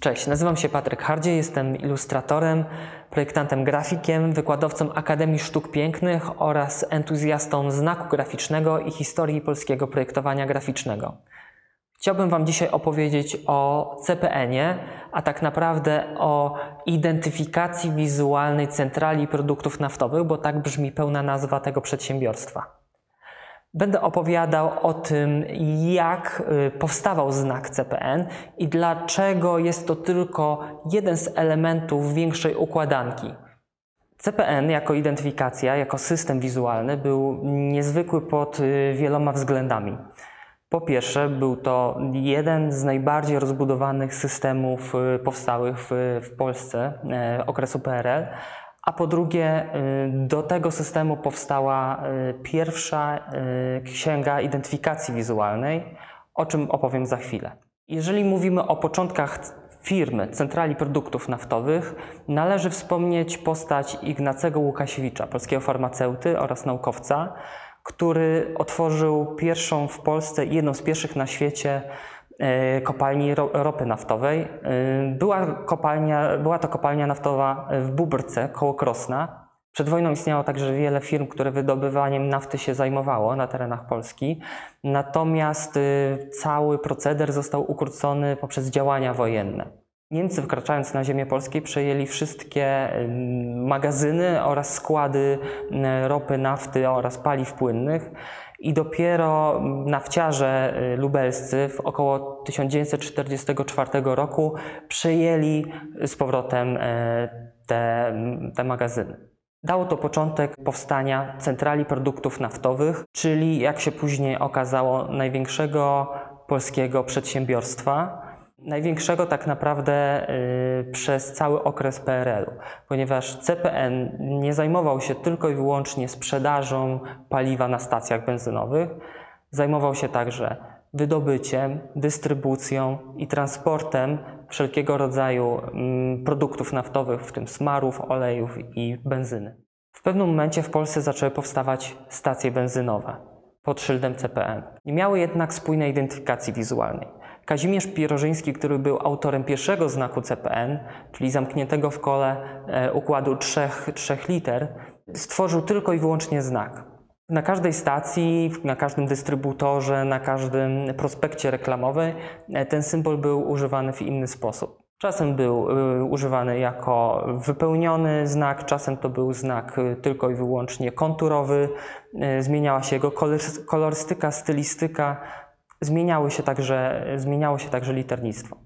Cześć, nazywam się Patryk Hardzie, jestem ilustratorem, projektantem grafikiem, wykładowcą Akademii Sztuk Pięknych oraz entuzjastą znaku graficznego i historii polskiego projektowania graficznego. Chciałbym Wam dzisiaj opowiedzieć o CPN-ie, a tak naprawdę o identyfikacji wizualnej centrali produktów naftowych, bo tak brzmi pełna nazwa tego przedsiębiorstwa. Będę opowiadał o tym, jak y, powstawał znak CPN i dlaczego jest to tylko jeden z elementów większej układanki. CPN jako identyfikacja, jako system wizualny był niezwykły pod y, wieloma względami. Po pierwsze, był to jeden z najbardziej rozbudowanych systemów y, powstałych w, Polsce okresu PRL, a po drugie, y, do tego systemu powstała y, pierwsza y, księga identyfikacji wizualnej, o czym opowiem za chwilę. Jeżeli mówimy o początkach firmy Centrali Produktów Naftowych, należy wspomnieć postać Ignacego Łukasiewicza, polskiego farmaceuty oraz naukowca, który otworzył pierwszą w Polsce i jedną z pierwszych na świecie E, kopalni ropy naftowej. E, była, kopalnia, była to kopalnia naftowa w Bubrce koło Krosna. Przed wojną istniało także wiele firm, które wydobywaniem nafty się zajmowało na terenach Polski. Natomiast e, cały proceder został ukrócony poprzez działania wojenne. Niemcy wkraczając na ziemię polskie przejęli wszystkie magazyny oraz składy ropy, nafty oraz paliw płynnych i dopiero nafciarze y, lubelscy w około 1944 roku przejęli z powrotem y, te, te magazyny. Dało to początek powstania centrali produktów naftowych, czyli jak się później okazało, największego polskiego przedsiębiorstwa, największego tak naprawdę y, przez cały okres PRL-u, ponieważ CPN nie zajmował się tylko i wyłącznie sprzedażą paliwa na stacjach benzynowych, zajmował się także wydobyciem, dystrybucją i transportem wszelkiego rodzaju mm, produktów naftowych, w tym smarów, olejów i benzyny. W pewnym momencie w Polsce zaczęły powstawać stacje benzynowe pod szyldem CPN. Nie miały jednak spójnej identyfikacji wizualnej. Kazimierz Pierożyński, który był autorem pierwszego znaku CPN, czyli zamkniętego w kole e, układu trzech, trzech liter, stworzył tylko i wyłącznie znak. Na każdej stacji, na każdym dystrybutorze, na każdym prospekcie reklamowym e, ten symbol był używany w inny sposób. Czasem był e, używany jako wypełniony znak, czasem to był znak tylko i wyłącznie konturowy. Zmieniała się jego kolorystyka, stylistyka, zmieniały się także, zmieniało się także liternictwo.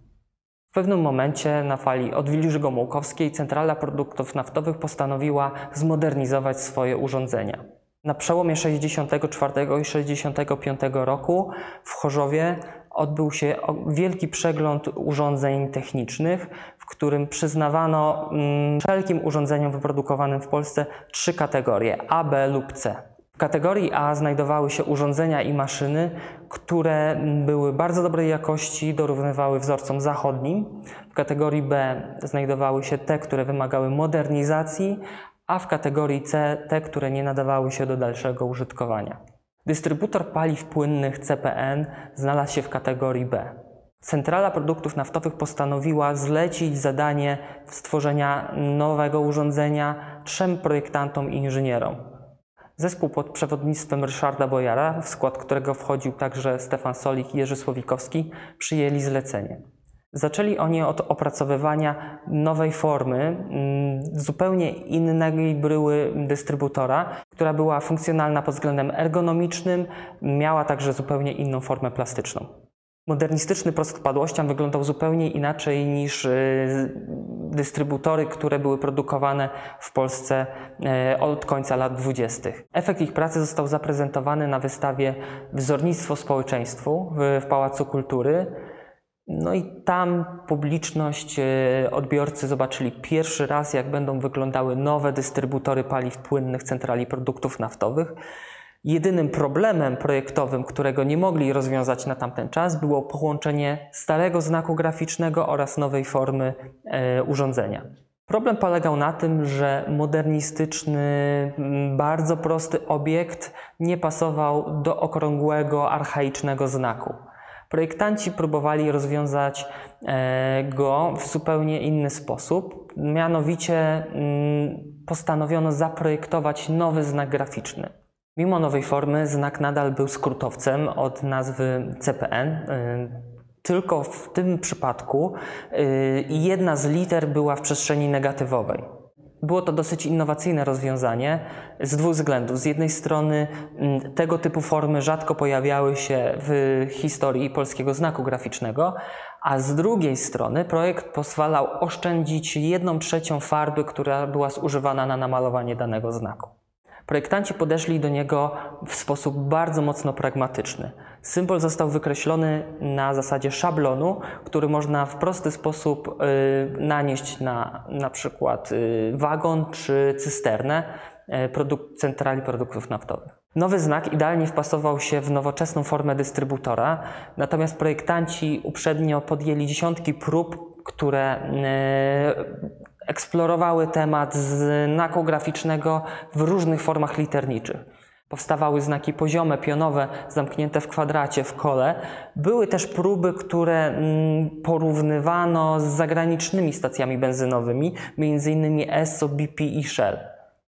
W pewnym momencie na fali od Wilży-Gomułkowskiej Centrala Produktów Naftowych postanowiła zmodernizować swoje urządzenia. Na przełomie 64 i 65 roku w Chorzowie odbył się wielki przegląd urządzeń technicznych, w którym przyznawano mm, wszelkim urządzeniom wyprodukowanym w Polsce trzy kategorie A, B lub C. W kategorii A znajdowały się urządzenia i maszyny, które były bardzo dobrej jakości, dorównywały wzorcom zachodnim. W kategorii B znajdowały się te, które wymagały modernizacji, a w kategorii C te, które nie nadawały się do dalszego użytkowania. Dystrybutor paliw płynnych CPN znalazł się w kategorii B. Centrala Produktów Naftowych postanowiła zlecić zadanie stworzenia nowego urządzenia trzem projektantom i inżynierom. Zespół pod przewodnictwem Ryszarda Bojara, w skład którego wchodził także Stefan Solik i Jerzy Słowikowski, przyjęli zlecenie. Zaczęli oni od opracowywania nowej formy, mm, zupełnie innej bryły dystrybutora, która była funkcjonalna pod względem ergonomicznym, miała także zupełnie inną formę plastyczną. Modernistyczny proces padłościan wyglądał zupełnie inaczej niż y, dystrybutory, które były produkowane w Polsce y, od końca lat 20. Efekt ich pracy został zaprezentowany na wystawie Wzornictwo społeczeństwu w Pałacu Kultury. No i tam publiczność, y, odbiorcy zobaczyli pierwszy raz, jak będą wyglądały nowe dystrybutory paliw płynnych centrali produktów naftowych. Jedynym problemem projektowym, którego nie mogli rozwiązać na tamten czas, było połączenie starego znaku graficznego oraz nowej formy e, urządzenia. Problem polegał na tym, że modernistyczny, mm, bardzo prosty obiekt nie pasował do okrągłego, archaicznego znaku. Projektanci próbowali rozwiązać e, go w zupełnie inny sposób. Mianowicie mm, postanowiono zaprojektować nowy znak graficzny. Mimo nowej formy, znak nadal był skrótowcem od nazwy CPN. E, tylko w tym przypadku y, jedna z liter była w przestrzeni negatywowej. Było to dosyć innowacyjne rozwiązanie z dwóch względów. Z jednej strony mm, tego typu formy rzadko pojawiały się w historii polskiego znaku graficznego, a z drugiej strony projekt pozwalał oszczędzić jedną trzecią farby, która była zużywana na namalowanie danego znaku. Projektanci podeszli do niego w sposób bardzo mocno pragmatyczny. Symbol został wykreślony na zasadzie szablonu, który można w prosty sposób y, nanieść na na przykład y, wagon czy cysternę y, produk centrali produktów naftowych. Nowy znak idealnie wpasował się w nowoczesną formę dystrybutora, natomiast projektanci uprzednio podjęli dziesiątki prób, które eksplorowały temat znaku graficznego w różnych formach literniczych. Powstawały znaki poziome, pionowe, zamknięte w kwadracie, w kole. Były też próby, które mm, porównywano z zagranicznymi stacjami benzynowymi, m.in. Esso, BP i Shell.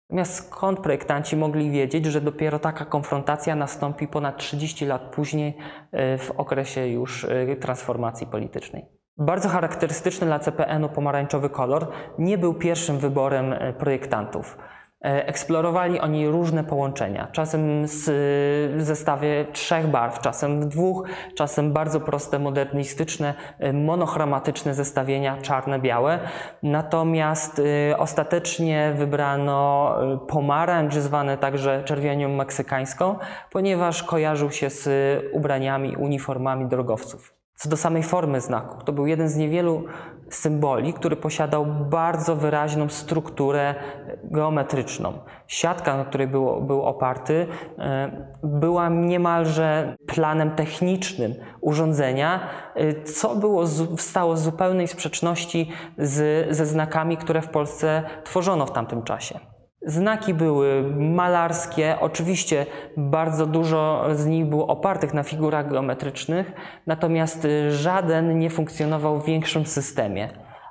Natomiast skąd projektanci mogli wiedzieć, że dopiero taka konfrontacja nastąpi ponad 30 lat później y, w okresie już y, transformacji politycznej? Bardzo charakterystyczny dla CPN-u pomarańczowy kolor nie był pierwszym wyborem e, projektantów. E, eksplorowali oni różne połączenia, czasem w zestawie trzech barw, czasem w dwóch, czasem bardzo proste, modernistyczne, e, monochromatyczne zestawienia czarne-białe. Natomiast ostatecznie wybrano pomarańcz, zwany także czerwienią meksykańską, ponieważ kojarzył się z ubraniami, uniformami drogowców. Co do samej formy znaku, to był jeden z niewielu symboli, który posiadał bardzo wyraźną strukturę geometryczną. Siatka, na której był, oparty, e, była niemalże planem technicznym urządzenia, e, co było, stało w zupełnej sprzeczności z, ze znakami, które w Polsce tworzono w tamtym czasie. Znaki były malarskie, oczywiście bardzo dużo z nich było opartych na figurach geometrycznych, natomiast żaden nie funkcjonował w większym systemie.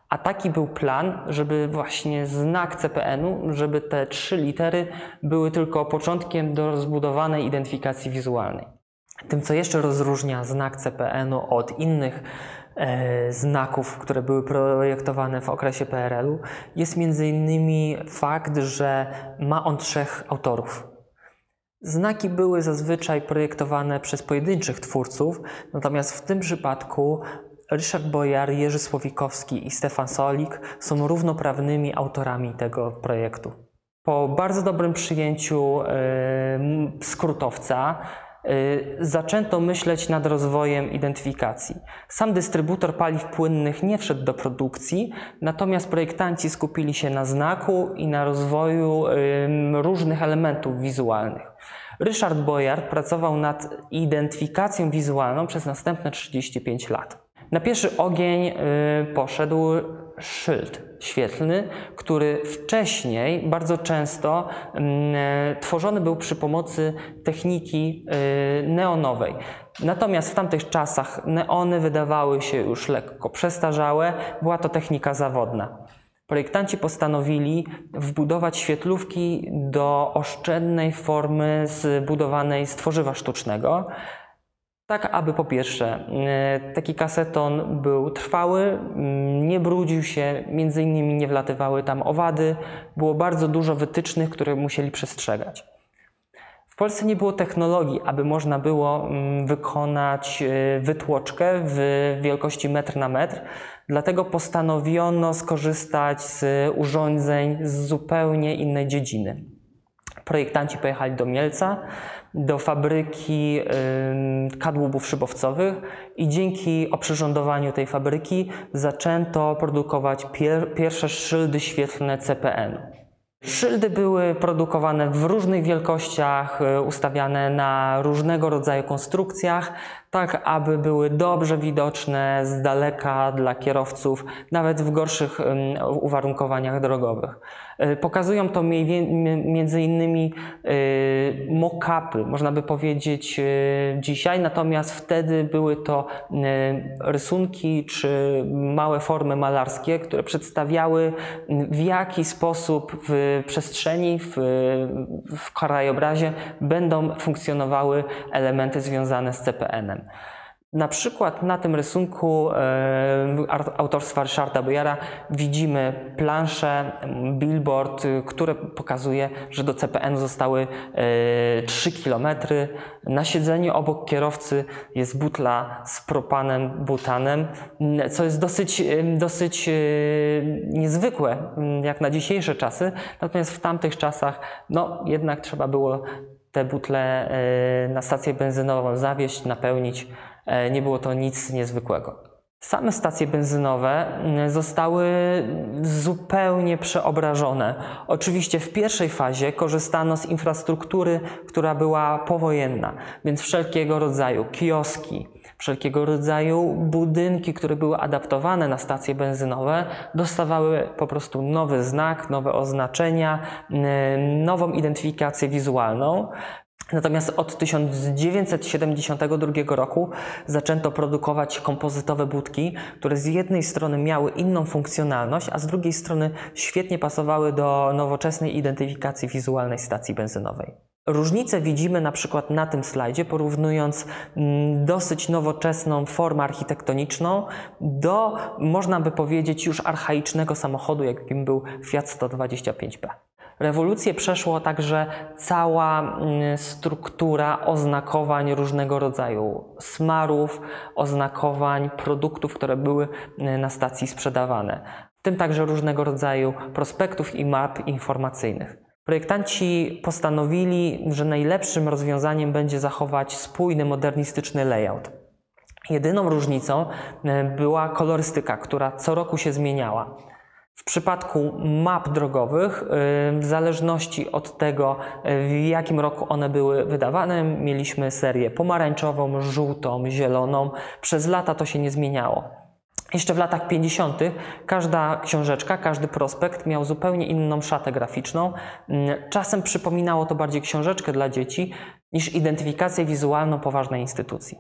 A taki był plan, żeby właśnie znak CPN-u, żeby te trzy litery były tylko początkiem do rozbudowanej identyfikacji wizualnej. Tym, co jeszcze rozróżnia znak CPN-u od innych znaków, które były projektowane w okresie PRL-u, jest między innymi fakt, że ma on trzech autorów. Znaki były zazwyczaj projektowane przez pojedynczych twórców, natomiast w tym przypadku Ryszard Bojar, Jerzy Słowikowski i Stefan Solik są równoprawnymi autorami tego projektu. Po bardzo dobrym przyjęciu yy, skrótowca, zaczęto myśleć nad rozwojem identyfikacji. Sam dystrybutor paliw płynnych nie wszedł do produkcji, natomiast projektanci skupili się na znaku i na rozwoju różnych elementów wizualnych. Ryszard Boyard pracował nad identyfikacją wizualną przez następne 35 lat. Na pierwszy ogień y, poszedł szyld świetlny, który wcześniej bardzo często mm, e, tworzony był przy pomocy techniki e, neonowej. Natomiast w tamtych czasach neony wydawały się już lekko przestarzałe, była to technika zawodna. Projektanci postanowili wbudować świetlówki do oszczędnej formy zbudowanej z tworzywa sztucznego, tak, aby po pierwsze e, taki kaseton był trwały, mm, nie brudził się, między innymi nie wlatywały tam owady, było bardzo dużo wytycznych, które musieli przestrzegać. W Polsce nie było technologii, aby można było mm, wykonać e, wytłoczkę w wielkości metr na metr, dlatego postanowiono skorzystać z urządzeń z zupełnie innej dziedziny. Projektanci pojechali do Mielca, do fabryki kadłubów szybowcowych i dzięki oprzyrządowaniu tej fabryki zaczęto produkować pier pierwsze szyldy świetlne CPN. Szyldy były produkowane w różnych wielkościach, y, ustawiane na różnego rodzaju konstrukcjach, tak aby były dobrze widoczne z daleka dla kierowców, nawet w gorszych uwarunkowaniach drogowych. E, Pokazują to między innymi e, mock-upy, można by powiedzieć e, dzisiaj, natomiast wtedy były to rysunki czy małe formy malarskie, które przedstawiały w jaki sposób w przestrzeni, w, w krajobrazie będą funkcjonowały elementy związane z CPN-em. Na przykład na tym rysunku e, autorstwa Ryszarda Bojara widzimy planszę, m, billboard, y, które pokazuje, że do CPN zostały e, 3 km. Na siedzeniu obok kierowcy jest butla z propanem, butanem, co jest dosyć, dosyć e, niezwykłe jak na dzisiejsze czasy. Natomiast w tamtych czasach no, jednak trzeba było te butle e, na stację benzynową zawieźć, napełnić. E, Nie było to nic niezwykłego. Same stacje benzynowe zostały zupełnie przeobrażone. Oczywiście w pierwszej fazie korzystano z infrastruktury, która była powojenna, więc wszelkiego rodzaju kioski, wszelkiego rodzaju budynki, które były adaptowane na stacje benzynowe, dostawały po prostu nowy znak, nowe oznaczenia, mm, nową identyfikację wizualną. Natomiast od 1972 roku zaczęto produkować kompozytowe budki, które z jednej strony miały inną funkcjonalność, a z drugiej strony świetnie pasowały do nowoczesnej identyfikacji wizualnej stacji benzynowej. Różnicę widzimy na przykład na tym slajdzie, porównując mm, dosyć nowoczesną formę architektoniczną do, można by powiedzieć, już archaicznego samochodu, jakim był Fiat 125P. Rewolucję przeszło także cała mm, struktura oznakowań różnego rodzaju smarów, oznakowań produktów, które były mm, na stacji sprzedawane, w tym także różnego rodzaju prospektów i map informacyjnych. Projektanci postanowili, że najlepszym rozwiązaniem będzie zachować spójny, modernistyczny layout. Jedyną różnicą e, była kolorystyka, która co roku się zmieniała. W przypadku map drogowych, y, w zależności od tego, y, w jakim roku one były wydawane, mieliśmy serię pomarańczową, żółtą, zieloną. Przez lata to się nie zmieniało. Jeszcze w latach 50. każda książeczka, każdy prospekt miał zupełnie inną szatę graficzną. Mm, Czasem przypominało to bardziej książeczkę dla dzieci niż identyfikację wizualną poważnej instytucji.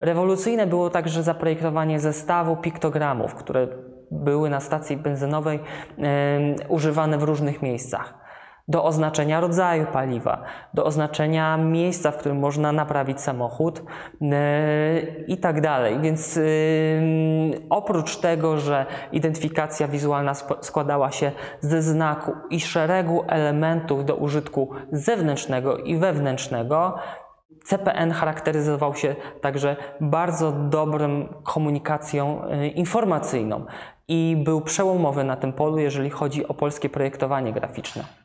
Rewolucyjne było także zaprojektowanie zestawu piktogramów, które były na stacji benzynowej używane w różnych miejscach. Do oznaczenia rodzaju paliwa, do oznaczenia miejsca, w którym można naprawić samochód e, i tak dalej. Więc ym, oprócz tego, że identyfikacja wizualna składała się ze znaku i szeregu elementów do użytku zewnętrznego i wewnętrznego, CPN charakteryzował się także bardzo dobrą komunikacją e, informacyjną i był przełomowy na tym polu, jeżeli chodzi o polskie projektowanie graficzne.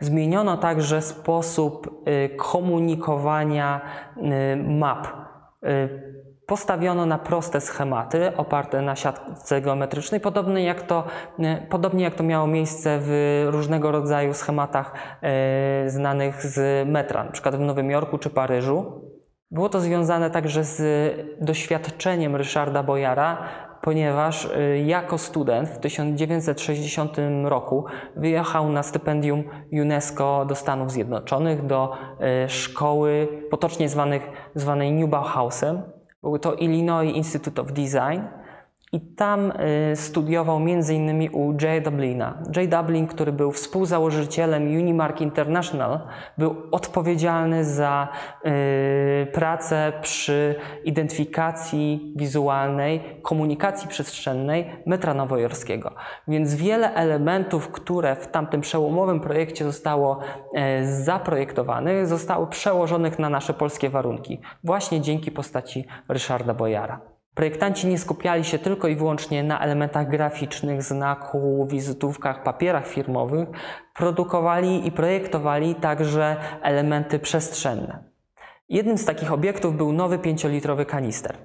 Zmieniono także sposób y, komunikowania y, map. Y, Postawiono na proste schematy oparte na siatce geometrycznej, podobnie jak to, podobnie jak to miało miejsce w różnego rodzaju schematach znanych z metra, przykład w Nowym Jorku czy Paryżu. Było to związane także z doświadczeniem Ryszarda Bojara, ponieważ y, jako student w 1960 roku wyjechał na stypendium UNESCO do Stanów Zjednoczonych, do y, szkoły potocznie zwanych, zwanej New Bauhausem. Był to Illinois Institute of Design. I tam y, studiował m.in. u Jay Dublina. Jay Dublin, który był współzałożycielem Unimark International, był odpowiedzialny za y, pracę przy identyfikacji wizualnej, komunikacji przestrzennej metra nowojorskiego. Więc wiele elementów, które w tamtym przełomowym projekcie zostało e, zaprojektowanych, zostało przełożonych na nasze polskie warunki, właśnie dzięki postaci Ryszarda Bojara. Projektanci nie skupiali się tylko i wyłącznie na elementach graficznych, znaku, wizytówkach, papierach firmowych, produkowali i projektowali także elementy przestrzenne. Jednym z takich obiektów był nowy 5-litrowy kanister.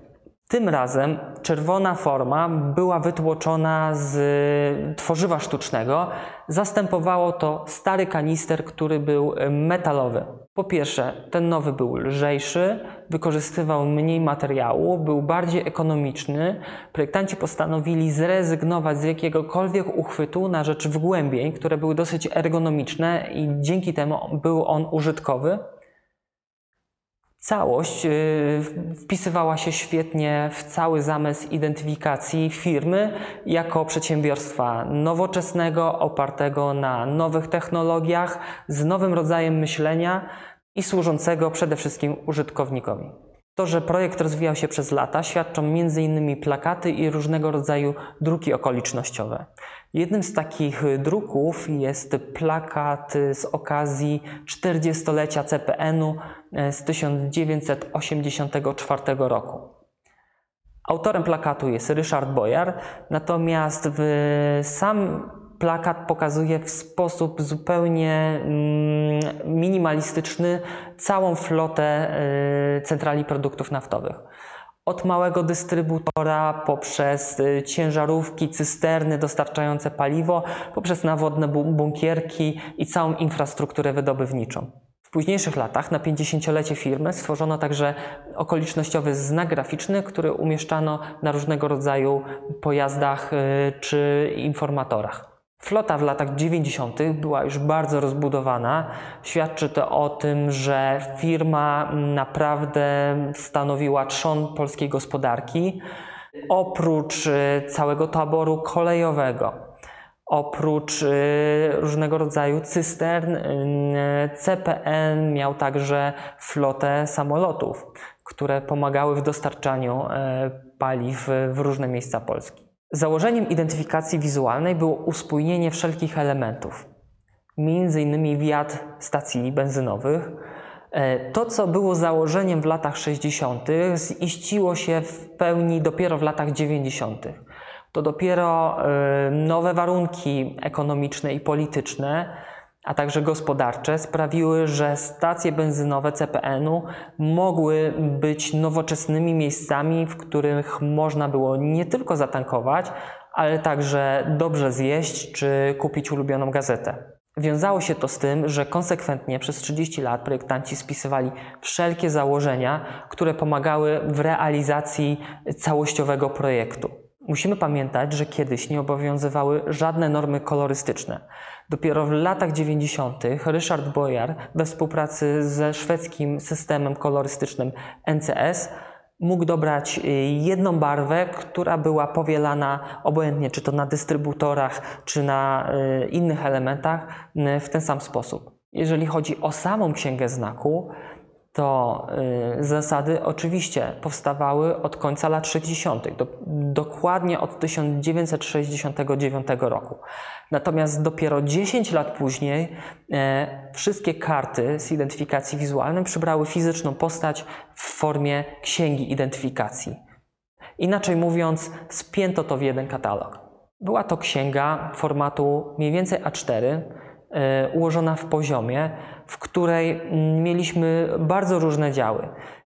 Tym razem czerwona forma była wytłoczona z tworzywa sztucznego. Zastępowało to stary kanister, który był metalowy. Po pierwsze, ten nowy był lżejszy, wykorzystywał mniej materiału, był bardziej ekonomiczny. Projektanci postanowili zrezygnować z jakiegokolwiek uchwytu na rzecz wgłębień, które były dosyć ergonomiczne i dzięki temu był on użytkowy. Całość y, wpisywała się świetnie w cały zamysł identyfikacji firmy jako przedsiębiorstwa nowoczesnego, opartego na nowych technologiach, z nowym rodzajem myślenia i służącego przede wszystkim użytkownikowi. To, że projekt rozwijał się przez lata, świadczą m.in. plakaty i różnego rodzaju druki okolicznościowe. Jednym z takich druków jest plakat z okazji 40-lecia CPN-u z 1984 roku. Autorem plakatu jest Ryszard Bojar, natomiast sam plakat pokazuje w sposób zupełnie mm, minimalistyczny całą flotę y, centrali produktów naftowych. Od małego dystrybutora, poprzez y, ciężarówki, cysterny dostarczające paliwo, poprzez nawodne bunkierki i całą infrastrukturę wydobywniczą. Późniejszych latach na 50-lecie firmy stworzono także okolicznościowy znak graficzny, który umieszczano na różnego rodzaju pojazdach y, czy informatorach. Flota w latach 90. była już bardzo rozbudowana. Świadczy to o tym, że firma naprawdę stanowiła trzon polskiej gospodarki. Oprócz y, całego taboru kolejowego, oprócz y, różnego rodzaju cystern, y, CPN miał także flotę samolotów, które pomagały w dostarczaniu paliw w różne miejsca Polski. Założeniem identyfikacji wizualnej było uspójnienie wszelkich elementów, innymi wiatr stacji benzynowych. E, to, co było założeniem w latach 60., ziściło się w pełni dopiero w latach 90. To dopiero e, nowe warunki ekonomiczne i polityczne a także gospodarcze sprawiły, że stacje benzynowe CPN-u mogły być nowoczesnymi miejscami, w których można było nie tylko zatankować, ale także dobrze zjeść czy kupić ulubioną gazetę. Wiązało się to z tym, że konsekwentnie przez 30 lat projektanci spisywali wszelkie założenia, które pomagały w realizacji całościowego projektu. Musimy pamiętać, że kiedyś nie obowiązywały żadne normy kolorystyczne. Dopiero w latach 90. Ryszard Bojar we współpracy ze szwedzkim systemem kolorystycznym NCS mógł dobrać y, jedną barwę, która była powielana obojętnie, czy to na dystrybutorach, czy na y, innych elementach, y, w ten sam sposób. Jeżeli chodzi o samą księgę znaku, to y, zasady oczywiście powstawały od końca lat 60., do, dokładnie od 1969 roku. Natomiast dopiero 10 lat później e, wszystkie karty z identyfikacji wizualnej przybrały fizyczną postać w formie księgi identyfikacji. Inaczej mówiąc, spięto to w jeden katalog. Była to księga formatu mniej więcej A4, E, ułożona w poziomie, w której mieliśmy bardzo różne działy.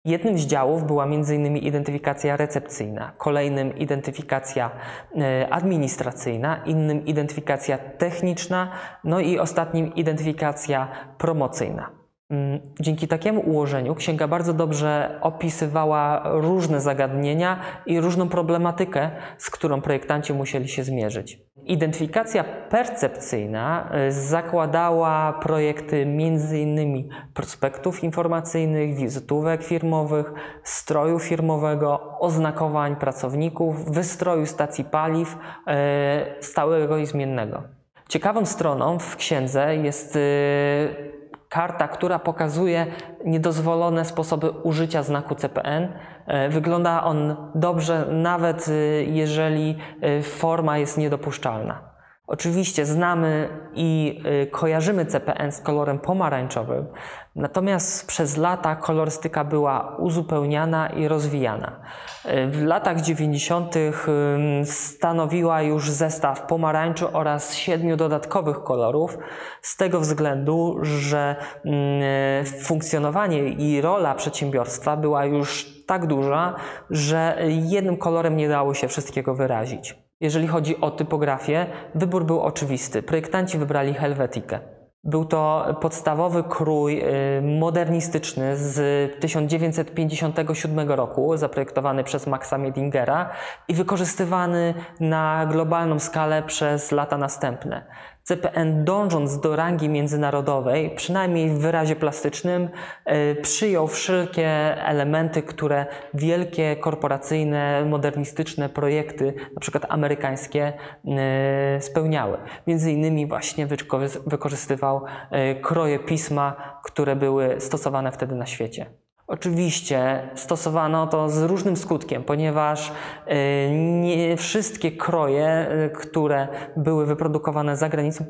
Jednym z działów była m.in. identyfikacja recepcyjna, kolejnym identyfikacja e, administracyjna, innym identyfikacja techniczna, no i ostatnim identyfikacja promocyjna. Mm, dzięki takiemu ułożeniu księga bardzo dobrze opisywała różne zagadnienia i różną problematykę, z którą projektanci musieli się zmierzyć. Identyfikacja percepcyjna y, zakładała projekty m.in. prospektów informacyjnych, wizytówek firmowych, stroju firmowego, oznakowań pracowników, wystroju stacji paliw y, stałego i zmiennego. Ciekawą stroną w księdze jest y, karta, która pokazuje niedozwolone sposoby użycia znaku CPN. E, wygląda on dobrze, nawet e, jeżeli e, forma jest niedopuszczalna. Oczywiście znamy i kojarzymy CPN z kolorem pomarańczowym, natomiast przez lata kolorystyka była uzupełniana i rozwijana. W latach 90. stanowiła już zestaw pomarańczu oraz siedmiu dodatkowych kolorów, z tego względu, że funkcjonowanie i rola przedsiębiorstwa była już tak duża, że jednym kolorem nie dało się wszystkiego wyrazić. Jeżeli chodzi o typografię, wybór był oczywisty. Projektanci wybrali Helvetikę. Był to podstawowy krój y, modernistyczny z 1957 roku, zaprojektowany przez Maxa Miedingera i wykorzystywany na globalną skalę przez lata następne. CPN dążąc do rangi międzynarodowej, przynajmniej w wyrazie plastycznym, y, przyjął wszelkie elementy, które wielkie korporacyjne, modernistyczne projekty, na przykład amerykańskie, y, spełniały. Między innymi właśnie wykorzy- wykorzystywał y, kroje pisma, które były stosowane wtedy na świecie. Oczywiście stosowano to z różnym skutkiem, ponieważ y, nie wszystkie kroje, y, które były wyprodukowane za granicą,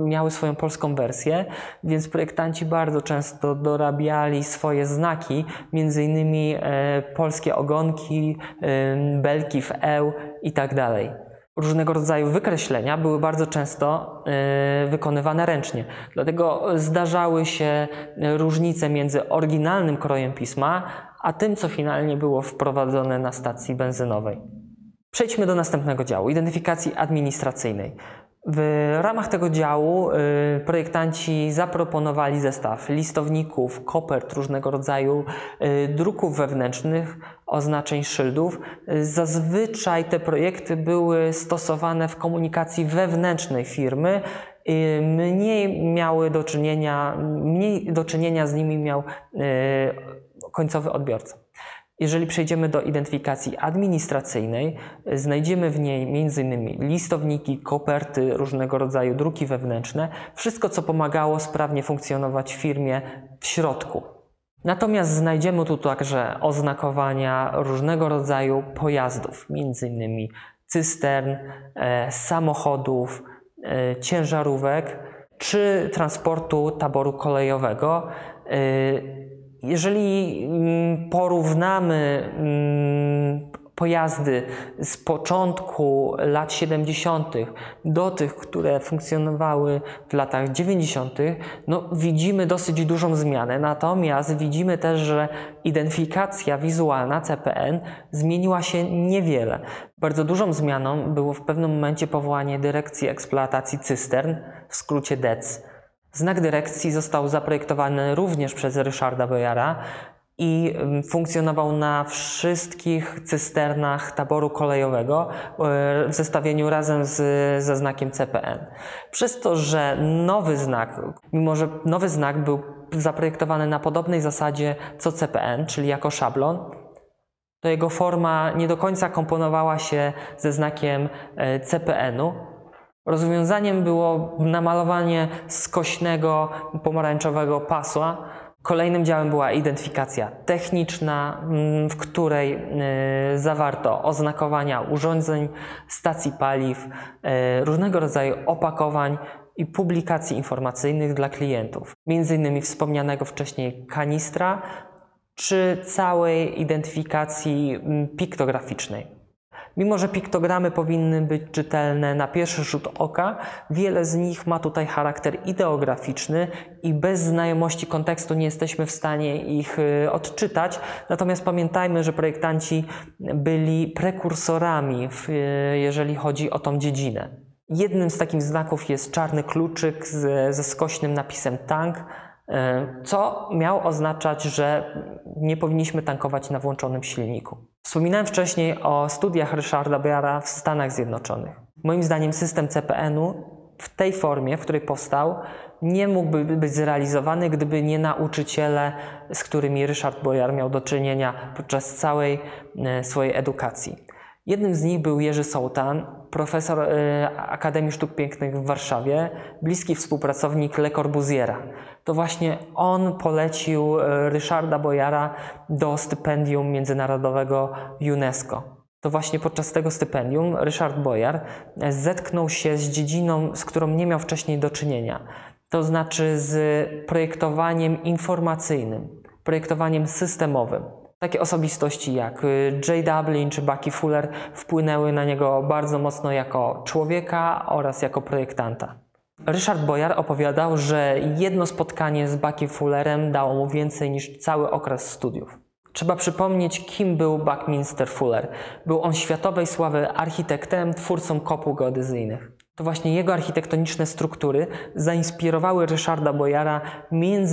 miały swoją polską wersję, więc projektanci bardzo często dorabiali swoje znaki, między innymi polskie ogonki, belki w eł i tak dalej różnego rodzaju wykreślenia były bardzo często y, wykonywane ręcznie. Dlatego zdarzały się różnice między oryginalnym krojem pisma, a tym, co finalnie było wprowadzone na stacji benzynowej. Przejdźmy do następnego działu identyfikacji administracyjnej. W ramach tego działu y, projektanci zaproponowali zestaw listowników, kopert, różnego rodzaju y, druków wewnętrznych, oznaczeń szyldów. Y, Zazwyczaj te projekty były stosowane w komunikacji wewnętrznej firmy. Mniej miały do czynienia, mniej do czynienia z nimi miał końcowy odbiorca. Jeżeli przejdziemy do identyfikacji administracyjnej, znajdziemy w niej m.in. listowniki, koperty, różnego rodzaju druki wewnętrzne, wszystko co pomagało sprawnie funkcjonować firmie w środku. Natomiast znajdziemy tu także oznakowania różnego rodzaju pojazdów, m.in. cystern, e, samochodów, e, ciężarówek czy transportu taboru kolejowego. Jeżeli mm, porównamy mm, pojazdy z początku lat 70. do tych, które funkcjonowały w latach 90., no widzimy dosyć dużą zmianę. Natomiast widzimy też, że identyfikacja wizualna CPN zmieniła się niewiele. Bardzo dużą zmianą było w pewnym momencie powołanie Dyrekcji Eksploatacji Cystern, w skrócie DEC. Znak dyrekcji został zaprojektowany również przez Ryszarda Bojara i funkcjonował na wszystkich cysternach taboru kolejowego e, w zestawieniu razem z, ze znakiem CPN. Przez to, że nowy znak, mimo że nowy znak był zaprojektowany na podobnej zasadzie co CPN, czyli jako szablon, to jego forma nie do końca komponowała się ze znakiem e, CPN-u, Rozwiązaniem było namalowanie skośnego pomarańczowego pasła. Kolejnym działem była identyfikacja techniczna, mm, w której y, zawarto oznakowania urządzeń, stacji paliw, y, różnego rodzaju opakowań i publikacji informacyjnych dla klientów. Innymi wspomnianego wcześniej kanistra czy całej identyfikacji mm, piktograficznej. Mimo, że piktogramy powinny być czytelne na pierwszy rzut oka, wiele z nich ma tutaj charakter ideograficzny i bez znajomości kontekstu nie jesteśmy w stanie ich y, odczytać. Natomiast pamiętajmy, że projektanci byli prekursorami, w, y, jeżeli chodzi o tą dziedzinę. Jednym z takich znaków jest czarny kluczyk z, ze skośnym napisem tank, co miał oznaczać, że nie powinniśmy tankować na włączonym silniku. Wspominałem wcześniej o studiach Ryszarda Biara w Stanach Zjednoczonych. Moim zdaniem system CPN-u w tej formie, w której powstał, nie mógłby być zrealizowany, gdyby nie nauczyciele, z którymi Ryszard Bojar miał do czynienia podczas całej e, swojej edukacji. Jednym z nich był Jerzy Sołtan, profesor e, Akademii Sztuk Pięknych w Warszawie, bliski współpracownik Le Corbusiera. To właśnie on polecił e, Ryszarda Bojara do stypendium międzynarodowego UNESCO. To właśnie podczas tego stypendium Ryszard Bojar e, zetknął się z dziedziną, z którą nie miał wcześniej do czynienia. To znaczy z projektowaniem informacyjnym, projektowaniem systemowym. Takie osobistości jak y, Jay Dublin czy Bucky Fuller wpłynęły na niego bardzo mocno jako człowieka oraz jako projektanta. Ryszard Bojar opowiadał, że jedno spotkanie z Bucky Fullerem dało mu więcej niż cały okres studiów. Trzeba przypomnieć, kim był Buckminster Fuller. Był on światowej sławy architektem, twórcą kopuł geodezyjnych. To właśnie jego architektoniczne struktury zainspirowały Ryszarda Bojara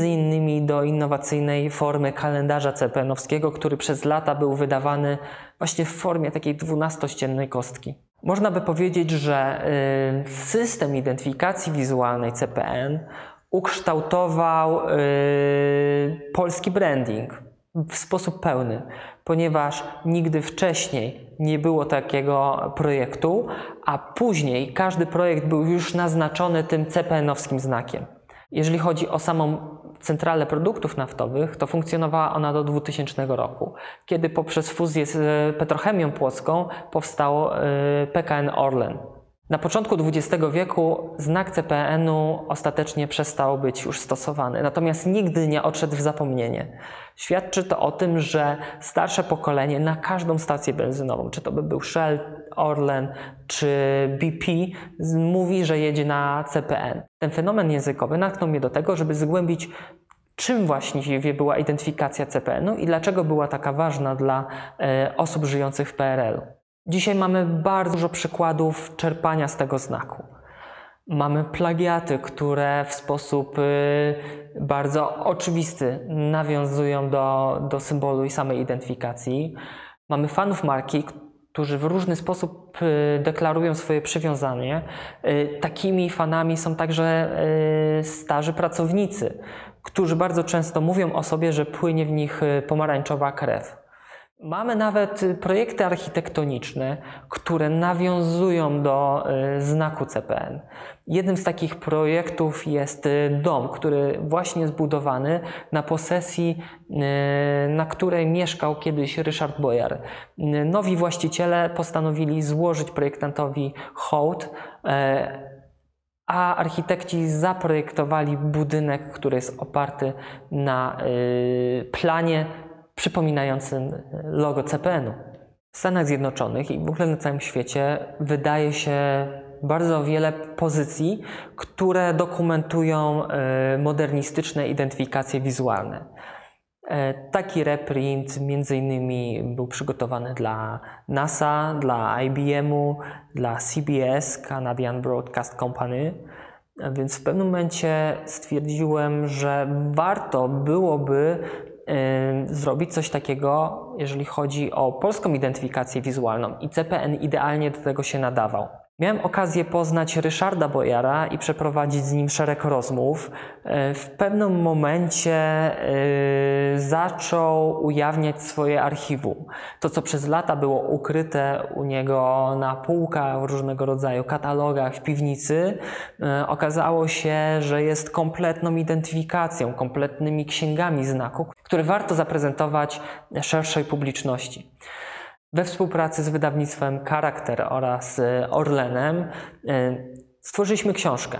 innymi do innowacyjnej formy kalendarza CPN-owskiego, który przez lata był wydawany właśnie w formie takiej dwunastościennej kostki. Można by powiedzieć, że y, system identyfikacji wizualnej CPN ukształtował y, polski branding w sposób pełny, ponieważ nigdy wcześniej nie było takiego projektu, a później każdy projekt był już naznaczony tym CPN-owskim znakiem. Jeżeli chodzi o samą centralę produktów naftowych, to funkcjonowała ona do 2000 roku, kiedy poprzez fuzję z Petrochemią Płocką powstał y, PKN Orlen. Na początku XX wieku znak CPN-u ostatecznie przestał być już stosowany, natomiast nigdy nie odszedł w zapomnienie. Świadczy to o tym, że starsze pokolenie na każdą stację benzynową, czy to by był Shell, Orlen czy BP, mówi, że jedzie na CPN. Ten fenomen językowy natknął mnie do tego, żeby zgłębić czym właściwie była identyfikacja CPN-u i dlaczego była taka ważna dla e, osób żyjących w PRL-u. Dzisiaj mamy bardzo dużo przykładów czerpania z tego znaku. Mamy plagiaty, które w sposób y, bardzo oczywisty nawiązują do, do symbolu i samej identyfikacji. Mamy fanów marki, którzy w różny sposób y, deklarują swoje przywiązanie. Y, takimi fanami są także starzy pracownicy, którzy bardzo często mówią o sobie, że płynie w nich pomarańczowa krew. Mamy nawet y, projekty architektoniczne, które nawiązują do y, znaku CPN. Jednym z takich projektów jest y, dom, który właśnie zbudowany na posesji, na której mieszkał kiedyś Ryszard Bojar. Nowi właściciele postanowili złożyć projektantowi hołd, a architekci zaprojektowali budynek, który jest oparty na planie przypominającym logo CPN-u. W Stanach Zjednoczonych i w ogóle na całym świecie wydaje się bardzo wiele pozycji, które dokumentują e, modernistyczne identyfikacje wizualne. E, taki reprint między innymi był przygotowany dla NASA, dla IBM-u, dla CBS, Canadian Broadcast Company. Więc w pewnym momencie stwierdziłem, że warto byłoby zrobić coś takiego, jeżeli chodzi o polską identyfikację wizualną i CPN idealnie do tego się nadawał. Miałem okazję poznać Ryszarda Bojara i przeprowadzić z nim szereg rozmów. E, w pewnym momencie e, zaczął ujawniać swoje archiwum. To, co przez lata było ukryte u niego na półkach, w różnego rodzaju katalogach w piwnicy, e, okazało się, że jest kompletną identyfikacją, kompletnymi księgami znaków, które warto zaprezentować szerszej publiczności. We współpracy z wydawnictwem Charakter oraz y, Orlenem y, stworzyliśmy książkę.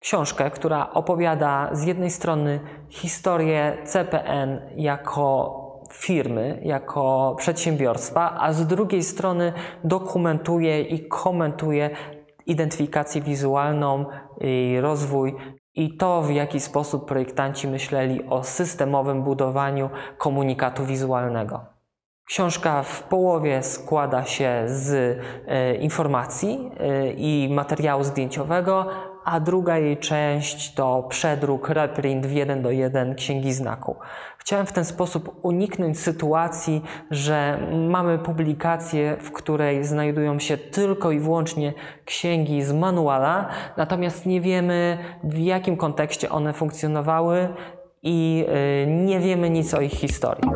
Książkę, która opowiada z jednej strony historię CPN jako firmy, jako przedsiębiorstwa, a z drugiej strony dokumentuje i komentuje identyfikację wizualną i rozwój i to, w jaki sposób projektanci myśleli o systemowym budowaniu komunikatu wizualnego. Książka w połowie składa się z e, informacji e, i materiału zdjęciowego, a druga jej część to przedruk, reprint w jeden do jeden księgi znaku. Chciałem w ten sposób uniknąć sytuacji, że mamy publikację, w której znajdują się tylko i wyłącznie księgi z manuala, natomiast nie wiemy w jakim kontekście one funkcjonowały i e, nie wiemy nic o ich historii.